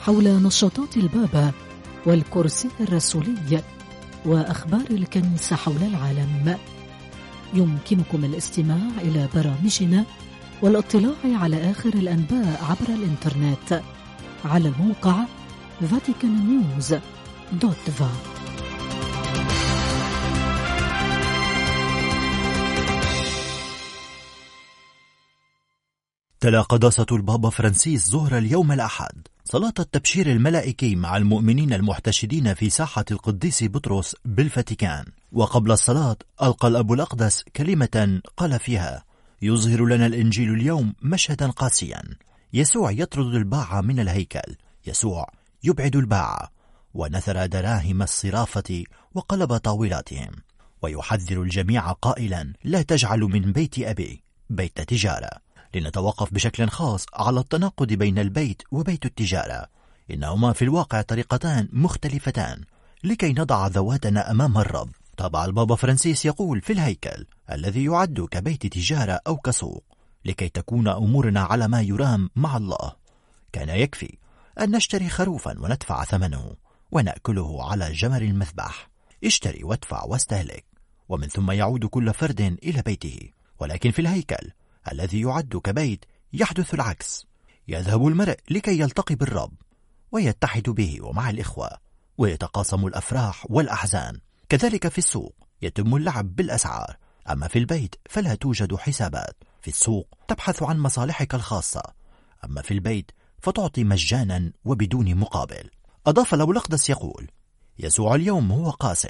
حول نشاطات البابا والكرسي الرسولي وأخبار الكنيسة حول العالم. يمكنكم الاستماع إلى برامجنا والاطلاع على آخر الأنباء عبر الإنترنت على الموقع vaticannews.va تلا قداسة البابا فرانسيس ظهر اليوم الأحد. صلاة التبشير الملائكي مع المؤمنين المحتشدين في ساحة القديس بطرس بالفاتيكان. وقبل الصلاة ألقى الأب الأقدس كلمة قال فيها يظهر لنا الإنجيل اليوم مشهدا قاسيا. يسوع يطرد الباعة من الهيكل. يسوع يبعد الباعة. ونثر دراهم الصرافة وقلب طاولاتهم. ويحذر الجميع قائلا لا تجعلوا من بيت أبي بيت تجارة. لنتوقف بشكل خاص على التناقض بين البيت وبيت التجارة. إنهما في الواقع طريقتان مختلفتان لكي نضع ذواتنا أمام الرب. طبع البابا فرانسيس يقول في الهيكل الذي يعد كبيت تجارة أو كسوق لكي تكون أمورنا على ما يرام مع الله. كان يكفي أن نشتري خروفا وندفع ثمنه ونأكله على جمر المذبح. اشتري وادفع واستهلك ومن ثم يعود كل فرد إلى بيته. ولكن في الهيكل الذي يعد كبيت يحدث العكس. يذهب المرء لكي يلتقي بالرب ويتحد به ومع الإخوة ويتقاسم الأفراح والأحزان. كذلك في السوق يتم اللعب بالأسعار. أما في البيت فلا توجد حسابات. في السوق تبحث عن مصالحك الخاصة. أما في البيت فتعطي مجانا وبدون مقابل. أضاف الأبو الأقدس يقول يسوع اليوم هو قاس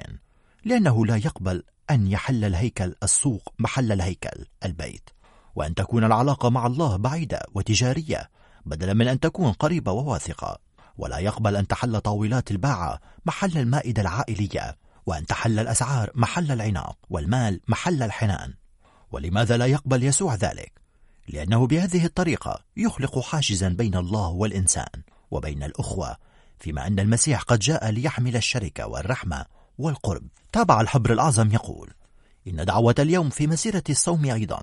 لأنه لا يقبل أن يحل الهيكل السوق محل الهيكل البيت. وأن تكون العلاقة مع الله بعيدة وتجارية بدلا من أن تكون قريبة وواثقة. ولا يقبل أن تحل طاولات الباعة محل المائدة العائلية وأن تحل الأسعار محل العناق والمال محل الحنان. ولماذا لا يقبل يسوع ذلك؟ لأنه بهذه الطريقة يخلق حاجزا بين الله والإنسان وبين الأخوة فيما أن المسيح قد جاء ليحمل الشركة والرحمة والقرب. تابع الحبر الأعظم يقول إن دعوة اليوم في مسيرة الصوم أيضا.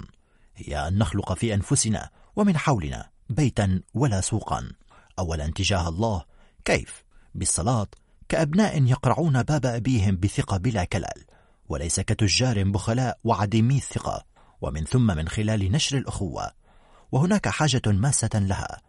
هي أن نخلق في أنفسنا ومن حولنا بيتا ولا سوقا. أولا تجاه الله كيف؟ بالصلاة كأبناء يقرعون باب أبيهم بثقة بلا كلل وليس كتجار بخلاء وعديمي الثقة ومن ثم من خلال نشر الأخوة. وهناك حاجة ماسة لها.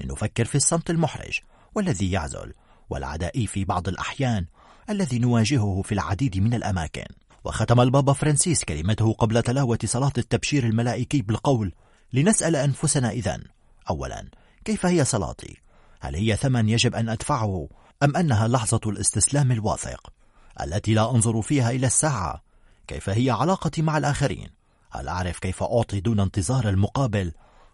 لنفكر في الصمت المحرج والذي يعزل والعدائي في بعض الأحيان الذي نواجهه في العديد من الأماكن. وختم البابا فرانسيس كلمته قبل تلاوة صلاة التبشير الملائكي بالقول لنسأل أنفسنا إذن أولا كيف هي صلاتي؟ هل هي ثمن يجب أن أدفعه أم أنها لحظة الاستسلام الواثق التي لا أنظر فيها إلى الساعة؟ كيف هي علاقتي مع الآخرين؟ هل أعرف كيف أعطي دون انتظار المقابل؟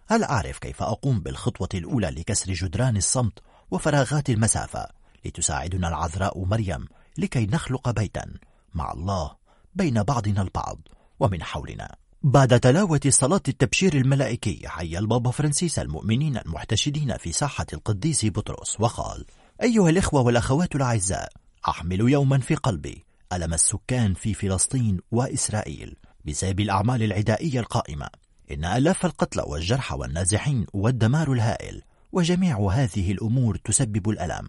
هل أعرف كيف أقوم بالخطوة الأولى لكسر جدران الصمت وفراغات المسافة لتساعدنا العذراء مريم لكي نخلق بيتا مع الله بين بعضنا البعض ومن حولنا. بعد تلاوة صلاة التبشير الملائكي حي البابا فرانسيس المؤمنين المحتشدين في ساحة القديس بطرس وقال أيها الإخوة والأخوات الأعزاء أحمل يوما في قلبي ألم السكان في فلسطين وإسرائيل بسبب الأعمال العدائية القائمة. إن ألاف القتلى والجرحى والنازحين والدمار الهائل وجميع هذه الأمور تسبب الألم.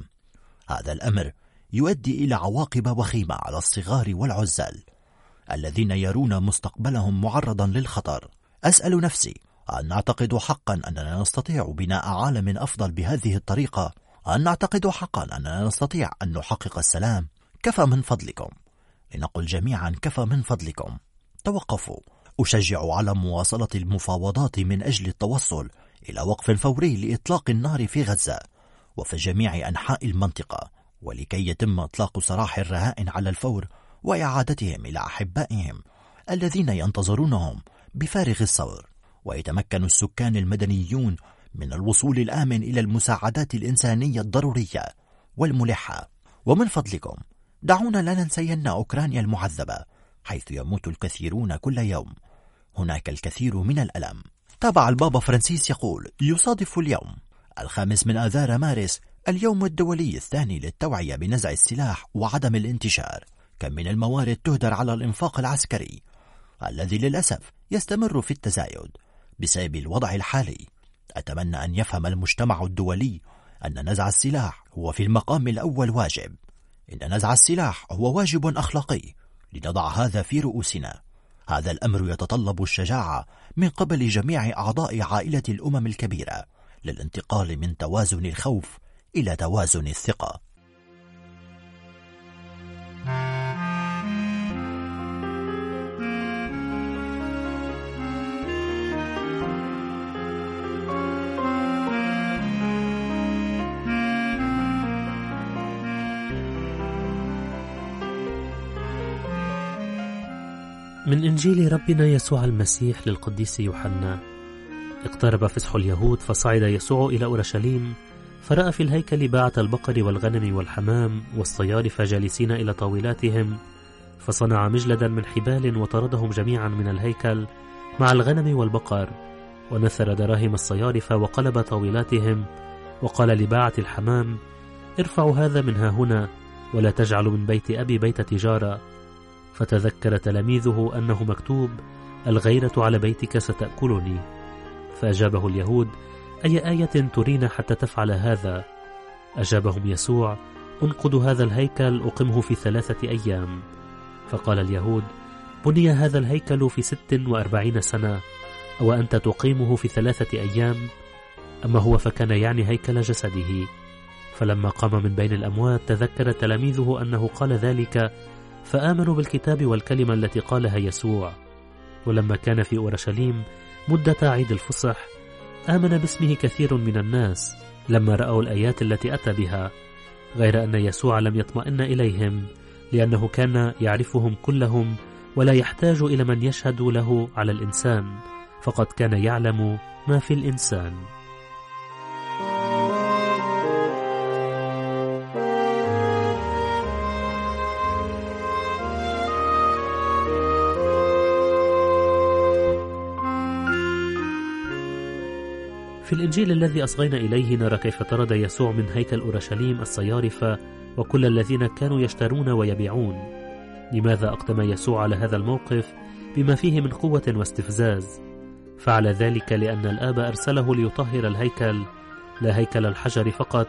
هذا الأمر يؤدي إلى عواقب وخيمة على الصغار والعزال الذين يرون مستقبلهم معرضا للخطر. أسأل نفسي أن نعتقد حقا أننا نستطيع بناء عالم أفضل بهذه الطريقة؟ أن نعتقد حقا أننا نستطيع أن نحقق السلام؟ كفى من فضلكم. لنقل جميعا كفى من فضلكم. توقفوا. أشجع على مواصلة المفاوضات من أجل التوصل إلى وقف فوري لإطلاق النار في غزة وفي جميع أنحاء المنطقة ولكي يتم إطلاق سراح الرهائن على الفور وإعادتهم إلى أحبائهم الذين ينتظرونهم بفارغ الصبر. ويتمكن السكان المدنيون من الوصول الآمن إلى المساعدات الإنسانية الضرورية والملحة. ومن فضلكم دعونا لا ننسين أوكرانيا المعذبة حيث يموت الكثيرون كل يوم. هناك الكثير من الألم. تابع البابا فرانسيس يقول يصادف اليوم الخامس من آذار مارس اليوم الدولي الثاني للتوعية بنزع السلاح وعدم الانتشار. كم من الموارد تهدر على الإنفاق العسكري الذي للأسف يستمر في التزايد بسبب الوضع الحالي. أتمنى أن يفهم المجتمع الدولي أن نزع السلاح هو في المقام الأول واجب. إن نزع السلاح هو واجب أخلاقي لنضع هذا في رؤوسنا. هذا الأمر يتطلب الشجاعة من قبل جميع أعضاء عائلة الأمم الكبيرة للانتقال من توازن الخوف إلى توازن الثقة. من إنجيل ربنا يسوع المسيح للقديس يوحنا. اقترب فسح اليهود فصعد يسوع إلى أورشليم فرأى في الهيكل باعة البقر والغنم والحمام والصيارف جالسين إلى طاولاتهم فصنع مجلدا من حبال وطردهم جميعا من الهيكل مع الغنم والبقر ونثر دراهم الصيارف وقلب طاولاتهم وقال لباعة الحمام ارفعوا هذا من ها هنا ولا تجعلوا من بيت أبي بيت تجارة فتذكر تلاميذه أنه مكتوب الغيرة على بيتك ستأكلني. فأجابه اليهود أي آية ترينا حتى تفعل هذا؟ أجابهم يسوع انقضوا هذا الهيكل أقمه في ثلاثة أيام. فقال اليهود بني هذا الهيكل في ست وأربعين سنة أو أنت تقيمه في ثلاثة أيام أما هو فكان يعني هيكل جسده. فلما قام من بين الأموات تذكر تلاميذه أنه قال ذلك فآمنوا بالكتاب والكلمة التي قالها يسوع. ولما كان في أورشليم مدة عيد الفصح آمن باسمه كثير من الناس لما رأوا الآيات التي أتى بها غير أن يسوع لم يطمئن إليهم لأنه كان يعرفهم كلهم ولا يحتاج إلى من يشهد له على الإنسان فقد كان يعلم ما في الإنسان. في الإنجيل الذي أصغينا إليه نرى كيف طرد يسوع من هيكل أورشليم الصيارف وكل الذين كانوا يشترون ويبيعون. لماذا أقدم يسوع على هذا الموقف بما فيه من قوة واستفزاز؟ فعل ذلك لأن الآب أرسله ليطهر الهيكل لا هيكل الحجر فقط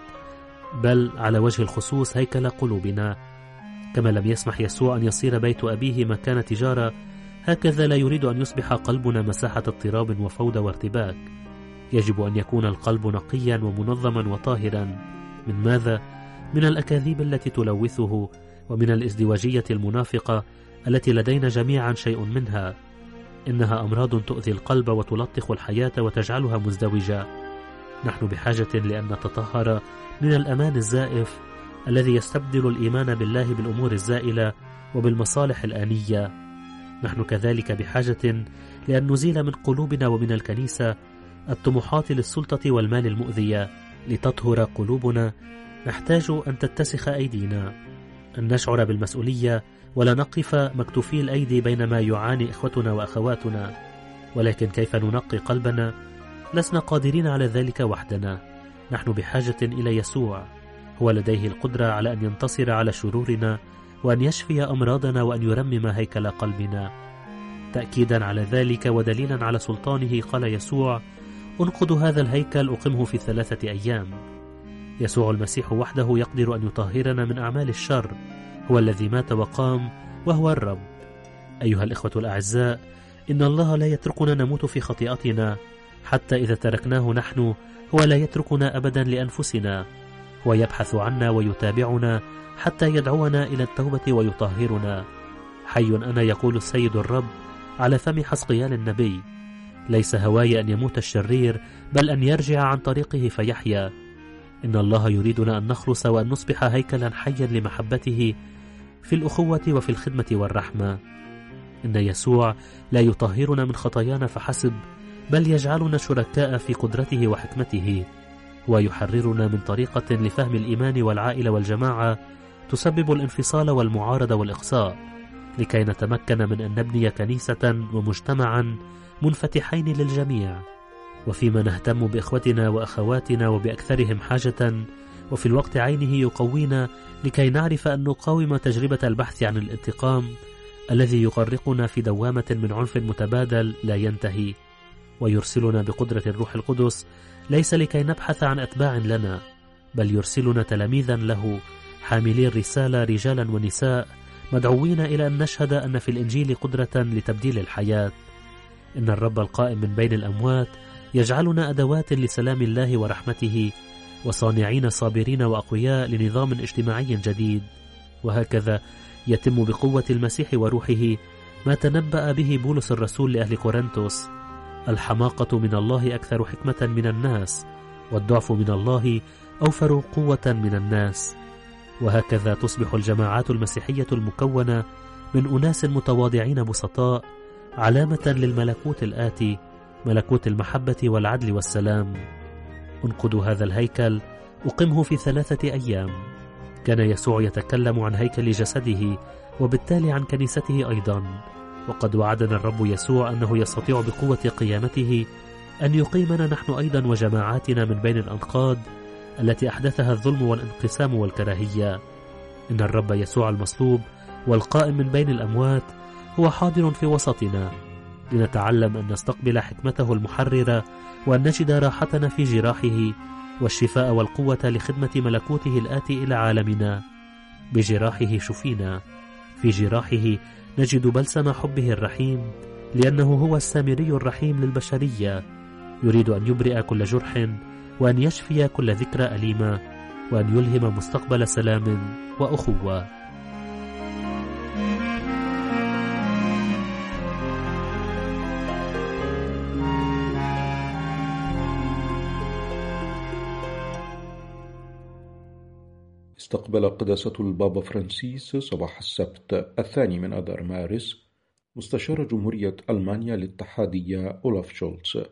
بل على وجه الخصوص هيكل قلوبنا. كما لم يسمح يسوع أن يصير بيت أبيه مكان تجارة هكذا لا يريد أن يصبح قلبنا مساحة اضطراب وفوضى وارتباك. يجب أن يكون القلب نقيا ومنظما وطاهرا. من ماذا؟ من الأكاذيب التي تلوثه ومن الإزدواجية المنافقة التي لدينا جميعا شيء منها. إنها أمراض تؤذي القلب وتلطخ الحياة وتجعلها مزدوجة. نحن بحاجة لأن نتطهر من الأمان الزائف الذي يستبدل الإيمان بالله بالأمور الزائلة وبالمصالح الآنية. نحن كذلك بحاجة لأن نزيل من قلوبنا ومن الكنيسة الطموحات للسلطة والمال المؤذية لتطهر قلوبنا نحتاج أن تتسخ أيدينا. أن نشعر بالمسؤولية ولا نقف مكتوفي الأيدي بينما يعاني إخوتنا وأخواتنا. ولكن كيف ننقي قلبنا؟ لسنا قادرين على ذلك وحدنا. نحن بحاجة إلى يسوع. هو لديه القدرة على أن ينتصر على شرورنا وأن يشفي أمراضنا وأن يرمم هيكل قلبنا. تأكيدا على ذلك ودليلا على سلطانه قال يسوع انقض هذا الهيكل أقمه في ثلاثة أيام. يسوع المسيح وحده يقدر أن يطهرنا من أعمال الشر. هو الذي مات وقام وهو الرب. أيها الإخوة الأعزاء إن الله لا يتركنا نموت في خطيئتنا. حتى إذا تركناه نحن هو لا يتركنا أبدا لأنفسنا. هو يبحث عنا ويتابعنا حتى يدعونا إلى التوبة ويطهرنا. حي أنا يقول السيد الرب على فم حسقيال النبي. ليس هواي أن يموت الشرير بل أن يرجع عن طريقه فيحيا. إن الله يريدنا أن نخلص وأن نصبح هيكلا حيا لمحبته في الأخوة وفي الخدمة والرحمة. إن يسوع لا يطهرنا من خطايانا فحسب بل يجعلنا شركاء في قدرته وحكمته. ويحررنا من طريقة لفهم الإيمان والعائلة والجماعة تسبب الانفصال والمعارضة والإقصاء. لكي نتمكن من أن نبني كنيسة ومجتمعا منفتحين للجميع. وفيما نهتم بإخوتنا وأخواتنا وبأكثرهم حاجة وفي الوقت عينه يقوينا لكي نعرف أن نقاوم تجربة البحث عن الانتقام الذي يغرقنا في دوامة من عنف متبادل لا ينتهي ويرسلنا بقدرة الروح القدس ليس لكي نبحث عن أتباع لنا بل يرسلنا تلاميذا له حاملي الرسالة رجالا ونساء مدعوين إلى أن نشهد أن في الإنجيل قدرة لتبديل الحياة. إن الرب القائم من بين الأموات يجعلنا أدوات لسلام الله ورحمته وصانعين صابرين وأقوياء لنظام اجتماعي جديد. وهكذا يتم بقوة المسيح وروحه ما تنبأ به بولس الرسول لأهل كورنثوس. الحماقة من الله أكثر حكمة من الناس والضعف من الله أوفر قوة من الناس. وهكذا تصبح الجماعات المسيحية المكونة من أناس متواضعين بسطاء علامة للملكوت الآتي ملكوت المحبة والعدل والسلام. انقض هذا الهيكل أقمه في ثلاثة أيام. كان يسوع يتكلم عن هيكل جسده وبالتالي عن كنيسته أيضا. وقد وعدنا الرب يسوع أنه يستطيع بقوة قيامته أن يقيمنا نحن أيضا وجماعاتنا من بين الأنقاض التي أحدثها الظلم والانقسام والكراهية. إن الرب يسوع المصلوب والقائم من بين الأموات هو حاضر في وسطنا لنتعلم أن نستقبل حكمته المحررة وأن نجد راحتنا في جراحه والشفاء والقوة لخدمة ملكوته الآتي إلى عالمنا. بجراحه شفينا. في جراحه نجد بلسم حبه الرحيم لأنه هو السامري الرحيم للبشرية. يريد أن يبرئ كل جرح وأن يشفي كل ذكرى أليمة وأن يلهم مستقبل سلام وأخوة. استقبل قداسة البابا فرانسيس صباح السبت الثاني من أذار مارس مستشار جمهورية ألمانيا الاتحادية أولاف شولتز.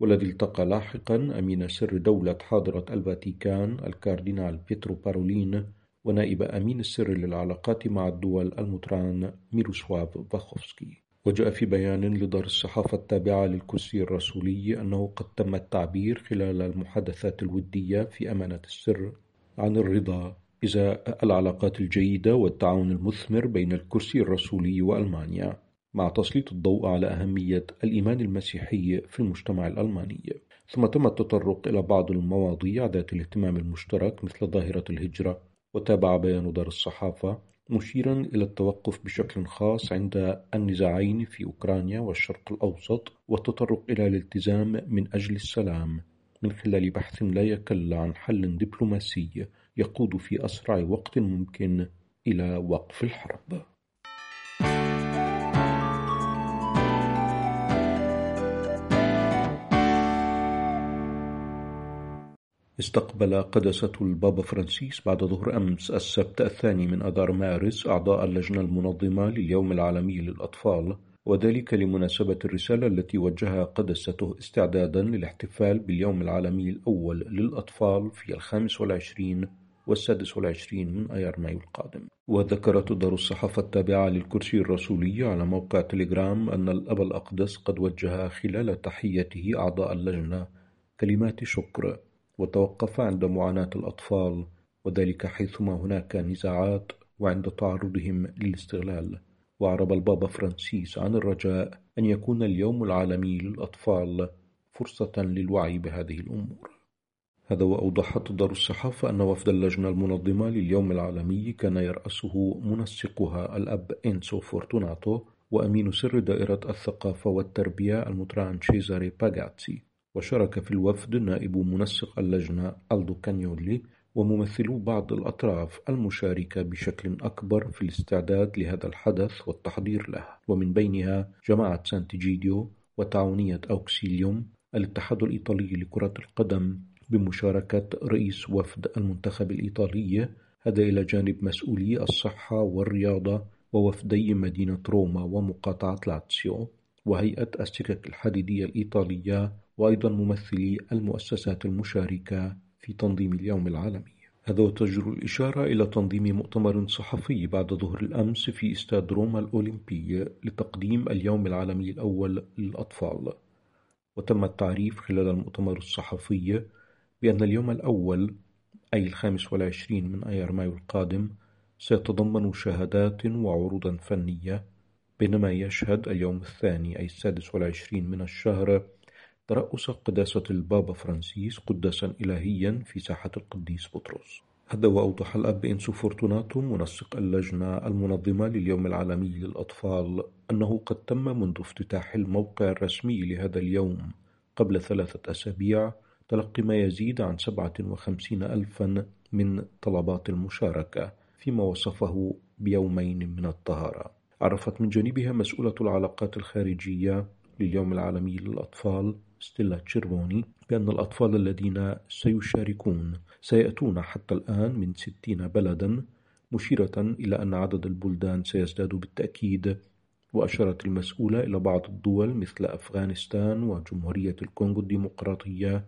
والذي التقى لاحقا أمين سر دولة حاضرة الفاتيكان الكاردينال بيترو بارولين ونائب أمين السر للعلاقات مع الدول المطران ميروسواف باخوفسكي وجاء في بيان لدار الصحافة التابعة للكرسي الرسولي أنه قد تم التعبير خلال المحادثات الودية في أمانة السر عن الرضا إزاء العلاقات الجيدة والتعاون المثمر بين الكرسي الرسولي وألمانيا مع تسليط الضوء على أهمية الإيمان المسيحي في المجتمع الألماني. ثم تم التطرق إلى بعض المواضيع ذات الاهتمام المشترك مثل ظاهرة الهجرة وتابع بيان دار الصحافة مشيرا إلى التوقف بشكل خاص عند النزاعين في أوكرانيا والشرق الأوسط والتطرق إلى الالتزام من أجل السلام من خلال بحث لا يكل عن حل دبلوماسي يقود في أسرع وقت ممكن إلى وقف الحرب. استقبل قداسة البابا فرانسيس بعد ظهر أمس السبت الثاني من أذار مارس أعضاء اللجنة المنظمة لليوم العالمي للأطفال وذلك لمناسبة الرسالة التي وجهها قدسته استعدادا للاحتفال باليوم العالمي الأول للأطفال في الخامس والعشرين والسادس والعشرين من أيار مايو القادم. وذكرت دار الصحافة التابعة للكرسي الرسولي على موقع تليجرام أن الأب الأقدس قد وجه خلال تحيته أعضاء اللجنة كلمات شكر وتوقف عند معاناة الأطفال وذلك حيثما هناك نزاعات وعند تعرضهم للاستغلال. وأعرب البابا فرانسيس عن الرجاء أن يكون اليوم العالمي للأطفال فرصة للوعي بهذه الأمور. هذا وأوضحت دار الصحافة أن وفد اللجنة المنظمة لليوم العالمي كان يرأسه منسقها الأب إنسو فورتوناتو وأمين سر دائرة الثقافة والتربية المطران شيزاري باغاتسي. وشارك في الوفد نائب منسق اللجنة ألدو كانيولي وممثلو بعض الأطراف المشاركة بشكل أكبر في الاستعداد لهذا الحدث والتحضير له. ومن بينها جماعة سانتيجيديو وتعاونية أوكسيليوم الاتحاد الإيطالي لكرة القدم بمشاركة رئيس وفد المنتخب الإيطالي هذا إلى جانب مسؤولي الصحة والرياضة ووفدي مدينة روما ومقاطعة لاتسيو وهيئة السكك الحديدية الإيطالية وأيضا ممثلي المؤسسات المشاركة في تنظيم اليوم العالمي. هذا وتجدر الإشارة إلى تنظيم مؤتمر صحفي بعد ظهر الأمس في استاد روما الأولمبي لتقديم اليوم العالمي الأول للأطفال. وتم التعريف خلال المؤتمر الصحفي بأن اليوم الأول أي الخامس والعشرين من أيار مايو القادم سيتضمن مشاهدات وعروضا فنية بينما يشهد اليوم الثاني أي السادس والعشرين من الشهر ترأس قداسة البابا فرانسيس قداسا إلهيا في ساحة القديس بطرس. هذا وأوضح الأب إنسو فورتوناتو منسق اللجنة المنظمة لليوم العالمي للأطفال أنه قد تم منذ افتتاح الموقع الرسمي لهذا اليوم قبل ثلاثة أسابيع تلقي ما يزيد عن سبعة وخمسين ألفا من طلبات المشاركة فيما وصفه بيومين من الطهارة. عرفت من جانبها مسؤولة العلاقات الخارجية لليوم العالمي للأطفال ستيلا تشيربوني بأن الأطفال الذين سيشاركون سيأتون حتى الآن من ستين بلدا مشيرة إلى أن عدد البلدان سيزداد بالتأكيد وأشارت المسؤولة إلى بعض الدول مثل أفغانستان وجمهورية الكونغو الديمقراطية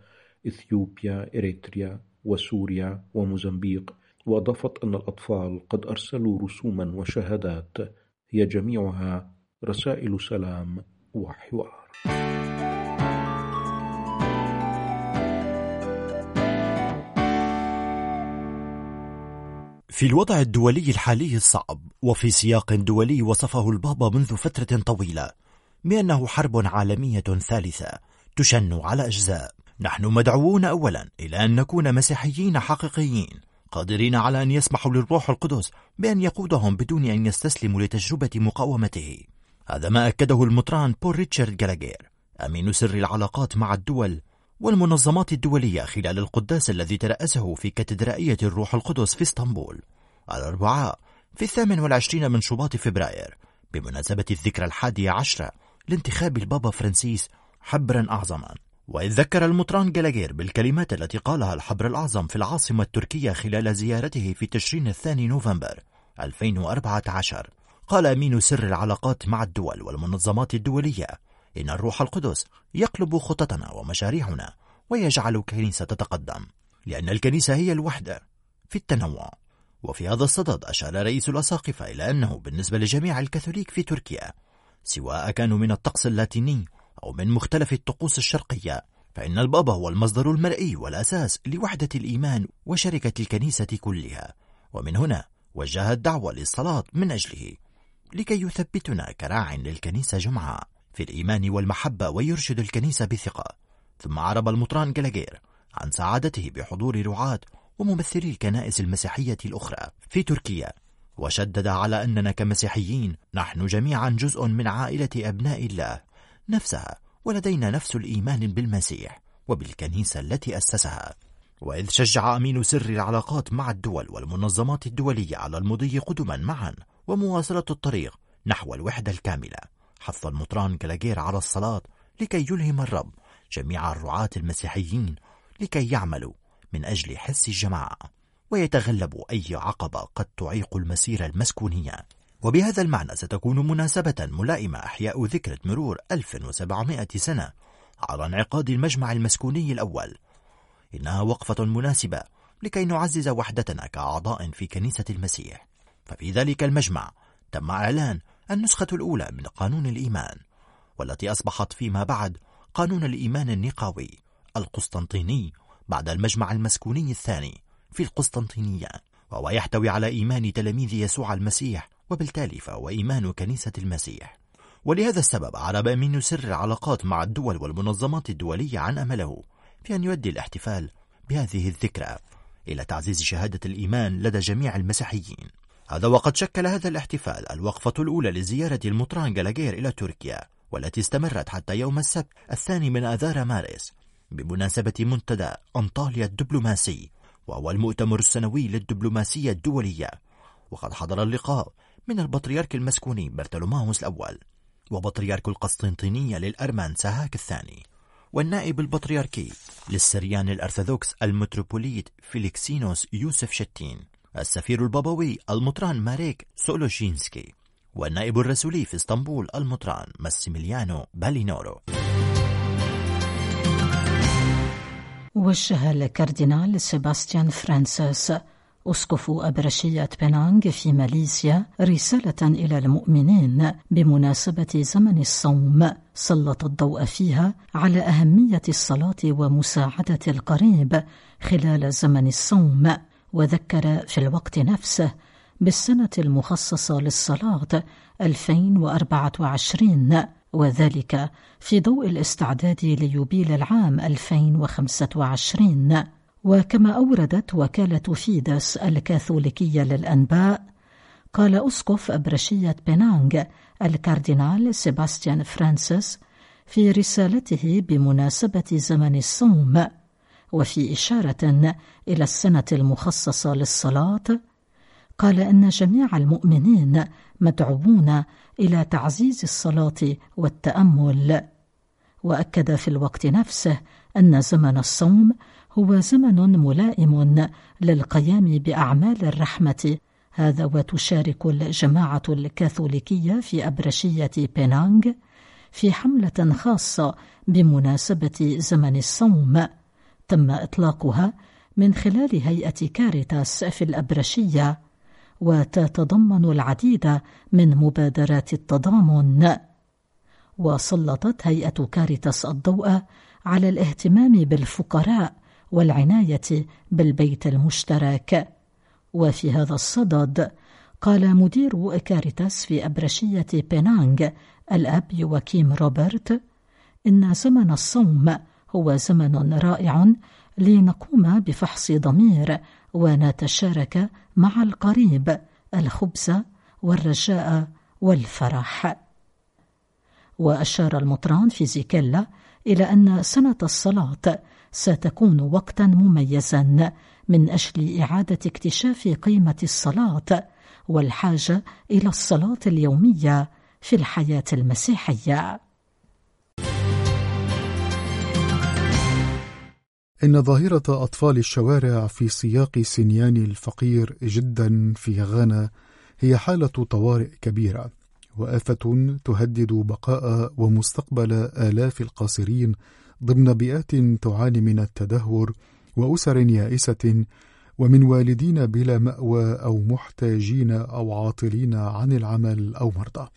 إثيوبيا إريتريا وسوريا وموزمبيق. وأضافت أن الأطفال قد أرسلوا رسوما وشهادات. هي جميعها رسائل سلام وحوار. في الوضع الدولي الحالي الصعب وفي سياق دولي وصفه البابا منذ فترة طويلة بأنه حرب عالمية ثالثة تشن على أجزاء. نحن مدعوون أولا إلى أن نكون مسيحيين حقيقيين قادرين على أن يسمحوا للروح القدس بأن يقودهم بدون أن يستسلموا لتجربة مقاومته. هذا ما أكده المطران بول ريتشارد جالاجير أمين سر العلاقات مع الدول والمنظمات الدولية خلال القداس الذي ترأسه في كاتدرائية الروح القدس في إسطنبول. الأربعاء في الثامن والعشرين من شباط فبراير بمناسبة الذكرى الحادية عشرة لانتخاب البابا فرانسيس حبرا أعظما. وإذ ذكر المطران جلاجير بالكلمات التي قالها الحبر الأعظم في العاصمة التركية خلال زيارته في تشرين الثاني نوفمبر 2014 قال أمين سر العلاقات مع الدول والمنظمات الدولية إن الروح القدس يقلب خططنا ومشاريعنا ويجعل الكنيسة تتقدم لأن الكنيسة هي الوحدة في التنوع. وفي هذا الصدد أشار رئيس الأساقفة إلى أنه بالنسبة لجميع الكاثوليك في تركيا سواء كانوا من الطقس اللاتيني أو من مختلف الطقوس الشرقية فإن البابا هو المصدر المرئي والأساس لوحدة الإيمان وشركة الكنيسة كلها. ومن هنا وجه الدعوة للصلاة من أجله. لكي يثبتنا كراع للكنيسة جمعاء في الإيمان والمحبة ويرشد الكنيسة بثقة. ثم عرب المطران جلاجير عن سعادته بحضور رعاة وممثلي الكنائس المسيحية الأخرى في تركيا. وشدد على أننا كمسيحيين نحن جميعا جزء من عائلة أبناء الله. نفسها ولدينا نفس الإيمان بالمسيح وبالكنيسة التي أسسها. وإذ شجع أمين سر العلاقات مع الدول والمنظمات الدولية على المضي قدما معا ومواصلة الطريق نحو الوحدة الكاملة حث المطران جلاجير على الصلاة لكي يلهم الرب جميع الرعاة المسيحيين لكي يعملوا من أجل حس الجماعة ويتغلبوا أي عقبة قد تعيق المسيرة المسكونية. وبهذا المعنى ستكون مناسبة ملائمة أحياء ذكرى مرور 1700 سنة على انعقاد المجمع المسكوني الأول. إنها وقفة مناسبة لكي نعزز وحدتنا كأعضاء في كنيسة المسيح. ففي ذلك المجمع تم إعلان النسخة الأولى من قانون الإيمان والتي أصبحت فيما بعد قانون الإيمان النقاوي القسطنطيني بعد المجمع المسكوني الثاني في القسطنطينية وهو يحتوي على إيمان تلاميذ يسوع المسيح وبالتالي فهو إيمان كنيسة المسيح. ولهذا السبب عرب أمين سر العلاقات مع الدول والمنظمات الدولية عن أمله في أن يؤدي الاحتفال بهذه الذكرى إلى تعزيز شهادة الإيمان لدى جميع المسيحيين. هذا وقد شكل هذا الاحتفال الوقفة الأولى لزيارة المطران جلاجير إلى تركيا والتي استمرت حتى يوم السبت الثاني من آذار مارس بمناسبة منتدى أنطاليا الدبلوماسي وهو المؤتمر السنوي للدبلوماسية الدولية. وقد حضر اللقاء من البطريرك المسكوني برتلوماوس الأول وبطريرك القسطنطينية للأرمان سهاك الثاني والنائب البطريركي للسريان الأرثوذكس المتروبوليت فيليكسينوس يوسف شتين السفير البابوي المطران ماريك سولوشينسكي والنائب الرسولي في اسطنبول المطران ماسيميليانو بالينورو. وجه الكاردينال سيباستيان فرانسيس أسقف أبرشية بينانغ في ماليزيا رسالة إلى المؤمنين بمناسبة زمن الصوم. سلط الضوء فيها على أهمية الصلاة ومساعدة القريب خلال زمن الصوم وذكر في الوقت نفسه بالسنة المخصصة للصلاة 2024 وذلك في ضوء الاستعداد ليوبيل العام 2025 وكما أوردت وكالة فيدس الكاثوليكية للأنباء قال أسقف أبرشية بينانغ الكاردينال سيباستيان فرانسيس في رسالته بمناسبة زمن الصوم وفي إشارة إلى السنة المخصصة للصلاة قال أن جميع المؤمنين مدعوون إلى تعزيز الصلاة والتأمل وأكد في الوقت نفسه أن زمن الصوم هو زمن ملائم للقيام بأعمال الرحمة. هذا وتشارك الجماعة الكاثوليكية في أبرشية بينانغ في حملة خاصة بمناسبة زمن الصوم. تم إطلاقها من خلال هيئة كاريتاس في الأبرشية وتتضمن العديد من مبادرات التضامن. وسلطت هيئة كاريتاس الضوء على الاهتمام بالفقراء والعناية بالبيت المشترك. وفي هذا الصدد قال مدير كاريتاس في أبرشية بينانغ الأب يواكيم روبرت إن زمن الصوم هو زمن رائع لنقوم بفحص ضمير ونتشارك مع القريب الخبز والرجاء والفرح. وأشار المطران في زيكيلا إلى أن سنة الصلاة ستكون وقتا مميزا من أجل إعادة اكتشاف قيمة الصلاة والحاجة إلى الصلاة اليومية في الحياة المسيحية. إن ظاهرة أطفال الشوارع في سياق سنيان الفقير جدا في غانا هي حالة طوارئ كبيرة وآفة تهدد بقاء ومستقبل آلاف القاصرين ضمن بيئات تعاني من التدهور وأسر يائسة ومن والدين بلا مأوى أو محتاجين أو عاطلين عن العمل أو مرضى.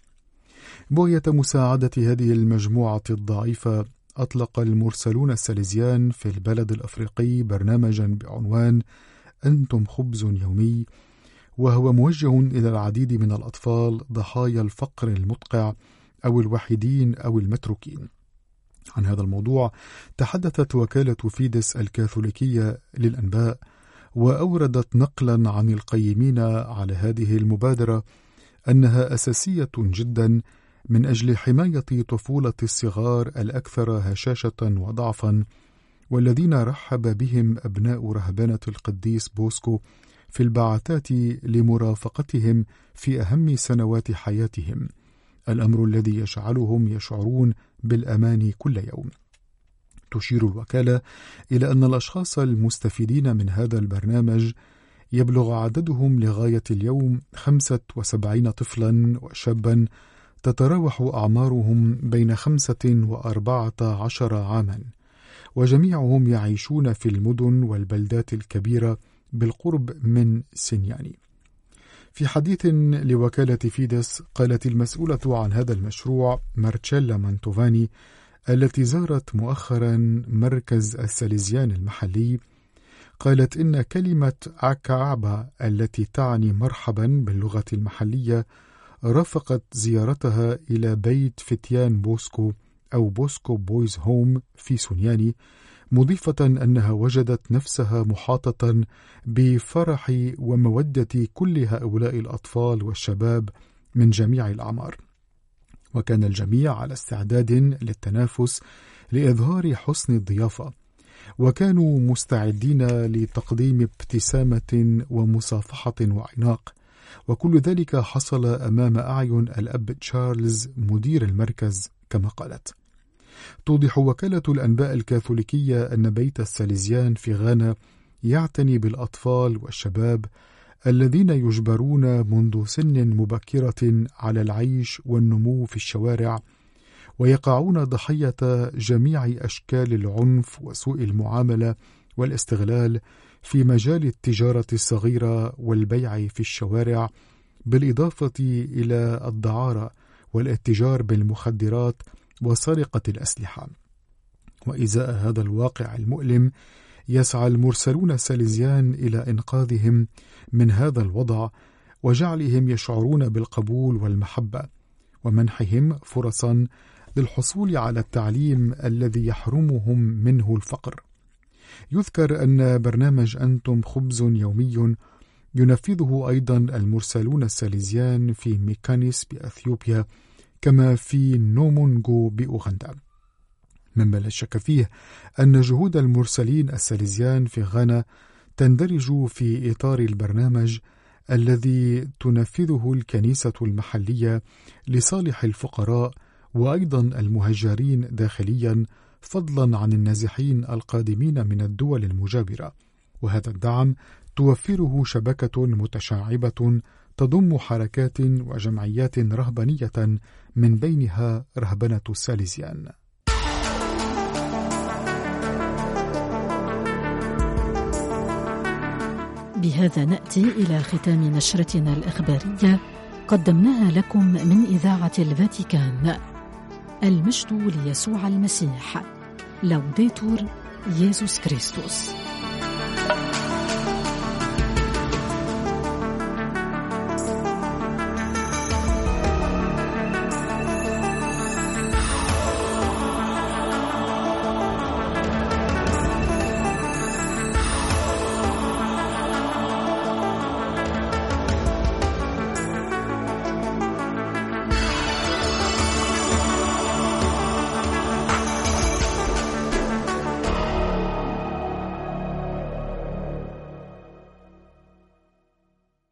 بغية مساعدة هذه المجموعة الضعيفة أطلق المرسلون الساليزيان في البلد الأفريقي برنامجا بعنوان أنتم خبز يومي وهو موجه إلى العديد من الأطفال ضحايا الفقر المدقع أو الوحيدين أو المتروكين. عن هذا الموضوع تحدثت وكالة فيدس الكاثوليكية للأنباء وأوردت نقلا عن القيمين على هذه المبادرة أنها أساسية جدا من أجل حماية طفولة الصغار الأكثر هشاشة وضعفا والذين رحب بهم أبناء رهبنة القديس بوسكو في البعثات لمرافقتهم في أهم سنوات حياتهم. الأمر الذي يجعلهم يشعرون بالأمان كل يوم. تشير الوكالة إلى أن الأشخاص المستفيدين من هذا البرنامج يبلغ عددهم لغاية اليوم 75 طفلا وشابا تتراوح أعمارهم بين خمسة وأربعة عشر عاما وجميعهم يعيشون في المدن والبلدات الكبيرة بالقرب من سينياني في حديث لوكالة فيدس قالت المسؤولة عن هذا المشروع مارتشيلا مانتوفاني التي زارت مؤخرا مركز الساليزيان المحلي. قالت إن كلمة أكعبا التي تعني مرحبا باللغة المحلية رافقت زيارتها إلى بيت فتيان بوسكو أو Bosco Boys Home في سونياني مضيفة أنها وجدت نفسها محاطة بفرح ومودة كل هؤلاء الأطفال والشباب من جميع الأعمار. وكان الجميع على استعداد للتنافس لإظهار حسن الضيافة، وكانوا مستعدين لتقديم ابتسامة ومصافحة وعناق، وكل ذلك حصل أمام أعين الأب تشارلز مدير المركز كما قالت. توضح وكالة الأنباء الكاثوليكية أن بيت الساليزيان في غانا يعتني بالأطفال والشباب الذين يجبرون منذ سن مبكرة على العيش والنمو في الشوارع ويقعون ضحية جميع أشكال العنف وسوء المعاملة والاستغلال في مجال التجارة الصغيرة والبيع في الشوارع بالإضافة إلى الدعارة والاتجار بالمخدرات وسرقة الأسلحة. وإزاء هذا الواقع المؤلم يسعى المرسلون الساليزيان إلى إنقاذهم من هذا الوضع وجعلهم يشعرون بالقبول والمحبة ومنحهم فرصا للحصول على التعليم الذي يحرمهم منه الفقر. يذكر أن برنامج أنتم خبز يومي ينفذه أيضا المرسلون الساليزيان في ميكانيس بأثيوبيا كما في نومونغو بأوغندا. مما لا شك فيه أن جهود المرسلين الساليزيان في غانا تندرج في إطار البرنامج الذي تنفذه الكنيسة المحلية لصالح الفقراء وأيضا المهجرين داخليا فضلا عن النازحين القادمين من الدول المجاورة. وهذا الدعم توفره شبكة متشعبة تضم حركات وجمعيات رهبانية من بينها رهبنة الساليزيان بهذا نأتي إلى ختام نشرتنا الإخبارية. قدمناها لكم من إذاعة الفاتيكان. المجد ليسوع المسيح. لوديتور ييسوس كريستوس